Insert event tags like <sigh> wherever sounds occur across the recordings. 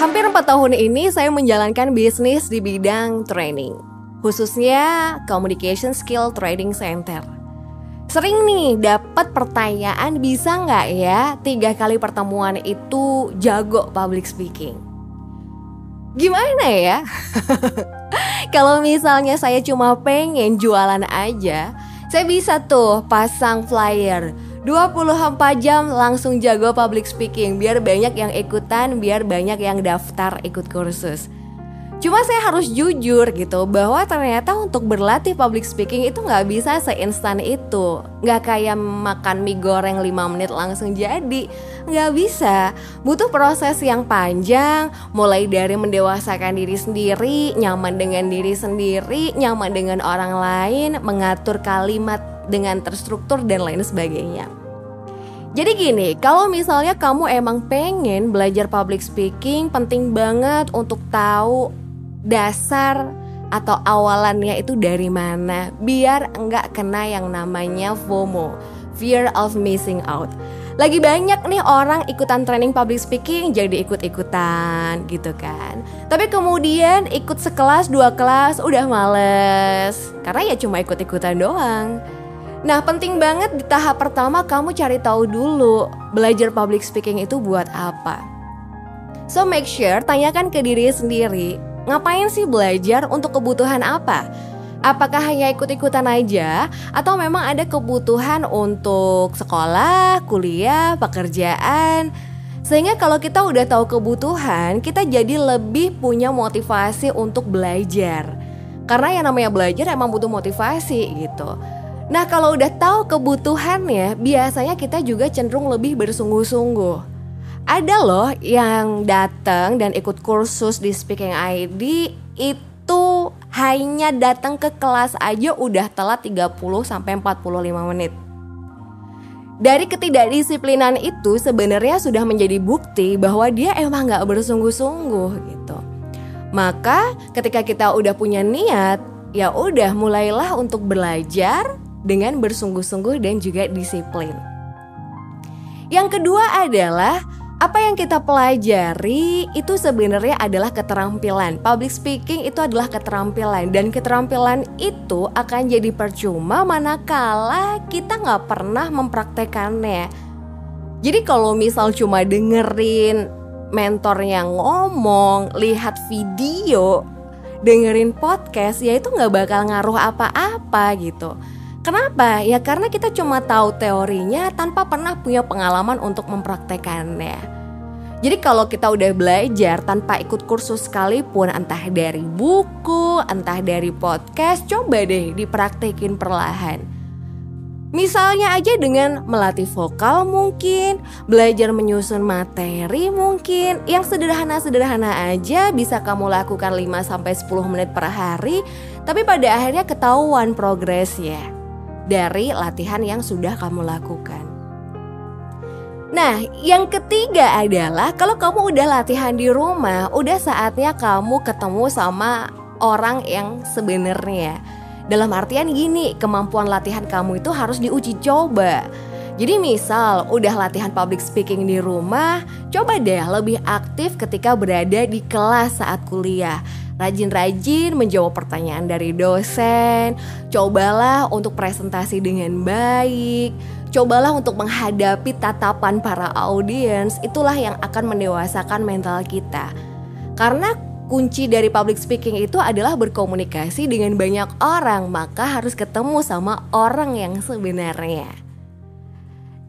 Hampir 4 tahun ini saya menjalankan bisnis di bidang training, khususnya Communication Skill Training Center. Sering nih dapat pertanyaan bisa nggak ya tiga kali pertemuan itu jago public speaking? Gimana ya? <laughs> Kalau misalnya saya cuma pengen jualan aja, saya bisa tuh pasang flyer 24 jam langsung jago public speaking biar banyak yang ikutan, biar banyak yang daftar ikut kursus. Cuma saya harus jujur gitu bahwa ternyata untuk berlatih public speaking itu nggak bisa seinstan itu. Nggak kayak makan mie goreng 5 menit langsung jadi. Nggak bisa. Butuh proses yang panjang Mulai dari mendewasakan diri sendiri Nyaman dengan diri sendiri Nyaman dengan orang lain Mengatur kalimat dengan terstruktur dan lain sebagainya jadi gini, kalau misalnya kamu emang pengen belajar public speaking, penting banget untuk tahu dasar atau awalannya itu dari mana biar enggak kena yang namanya FOMO fear of missing out. Lagi banyak nih orang ikutan training public speaking jadi ikut-ikutan gitu kan. Tapi kemudian ikut sekelas dua kelas udah males. Karena ya cuma ikut-ikutan doang Nah penting banget di tahap pertama kamu cari tahu dulu belajar public speaking itu buat apa. So make sure tanyakan ke diri sendiri Ngapain sih belajar untuk kebutuhan apa? Apakah hanya ikut-ikutan aja atau memang ada kebutuhan untuk sekolah, kuliah, pekerjaan? Sehingga kalau kita udah tahu kebutuhan, kita jadi lebih punya motivasi untuk belajar. Karena yang namanya belajar emang butuh motivasi gitu. Nah, kalau udah tahu kebutuhannya, biasanya kita juga cenderung lebih bersungguh-sungguh ada loh yang datang dan ikut kursus di Speaking ID itu hanya datang ke kelas aja udah telat 30 sampai 45 menit. Dari ketidakdisiplinan itu sebenarnya sudah menjadi bukti bahwa dia emang nggak bersungguh-sungguh gitu. Maka ketika kita udah punya niat, ya udah mulailah untuk belajar dengan bersungguh-sungguh dan juga disiplin. Yang kedua adalah apa yang kita pelajari itu sebenarnya adalah keterampilan. Public speaking itu adalah keterampilan dan keterampilan itu akan jadi percuma manakala kita nggak pernah mempraktekannya. Jadi kalau misal cuma dengerin mentornya ngomong, lihat video, dengerin podcast, ya itu nggak bakal ngaruh apa-apa gitu. Kenapa? Ya karena kita cuma tahu teorinya tanpa pernah punya pengalaman untuk mempraktekannya. Jadi kalau kita udah belajar tanpa ikut kursus sekalipun entah dari buku, entah dari podcast, coba deh dipraktekin perlahan. Misalnya aja dengan melatih vokal mungkin, belajar menyusun materi mungkin, yang sederhana-sederhana aja bisa kamu lakukan 5 10 menit per hari, tapi pada akhirnya ketahuan progresnya dari latihan yang sudah kamu lakukan. Nah, yang ketiga adalah kalau kamu udah latihan di rumah, udah saatnya kamu ketemu sama orang yang sebenarnya. Dalam artian gini, kemampuan latihan kamu itu harus diuji coba. Jadi misal udah latihan public speaking di rumah, coba deh lebih aktif ketika berada di kelas saat kuliah rajin-rajin menjawab pertanyaan dari dosen, cobalah untuk presentasi dengan baik, cobalah untuk menghadapi tatapan para audiens, itulah yang akan mendewasakan mental kita. Karena kunci dari public speaking itu adalah berkomunikasi dengan banyak orang, maka harus ketemu sama orang yang sebenarnya.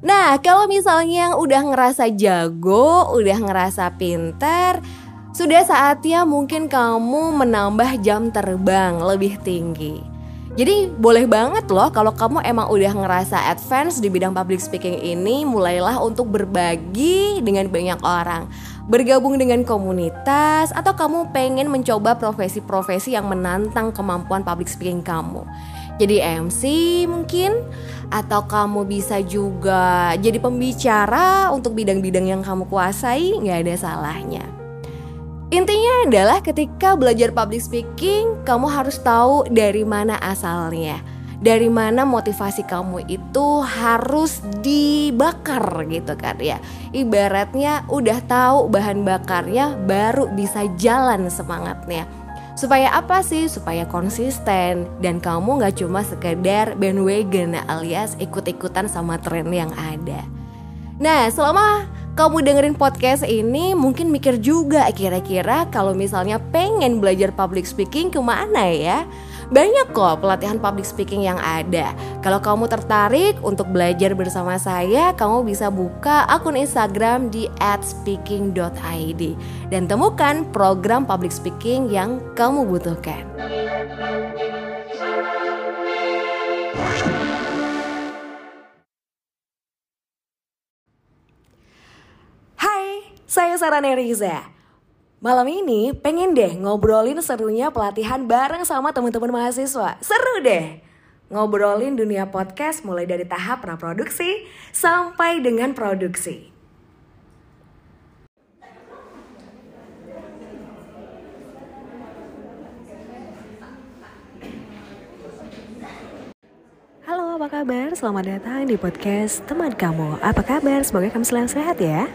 Nah, kalau misalnya yang udah ngerasa jago, udah ngerasa pinter, sudah saatnya mungkin kamu menambah jam terbang lebih tinggi. Jadi boleh banget loh kalau kamu emang udah ngerasa advance di bidang public speaking ini mulailah untuk berbagi dengan banyak orang. Bergabung dengan komunitas atau kamu pengen mencoba profesi-profesi yang menantang kemampuan public speaking kamu. Jadi MC mungkin atau kamu bisa juga jadi pembicara untuk bidang-bidang yang kamu kuasai nggak ada salahnya Intinya adalah ketika belajar public speaking, kamu harus tahu dari mana asalnya. dari mana motivasi kamu itu harus dibakar gitu kan ya. Ibaratnya udah tahu bahan bakarnya baru bisa jalan semangatnya. Supaya apa sih? Supaya konsisten. Dan kamu nggak cuma sekedar bandwagon alias ikut-ikutan sama tren yang ada. Nah selama kamu dengerin podcast ini mungkin mikir juga kira-kira kalau misalnya pengen belajar public speaking ke mana ya banyak kok pelatihan public speaking yang ada. Kalau kamu tertarik untuk belajar bersama saya, kamu bisa buka akun Instagram di @speaking.id dan temukan program public speaking yang kamu butuhkan. Saya Sarah Neriza. Malam ini pengen deh ngobrolin serunya pelatihan bareng sama teman-teman mahasiswa. Seru deh. Ngobrolin dunia podcast mulai dari tahap praproduksi sampai dengan produksi. Halo, apa kabar? Selamat datang di podcast teman kamu. Apa kabar? Semoga kamu selalu sehat ya.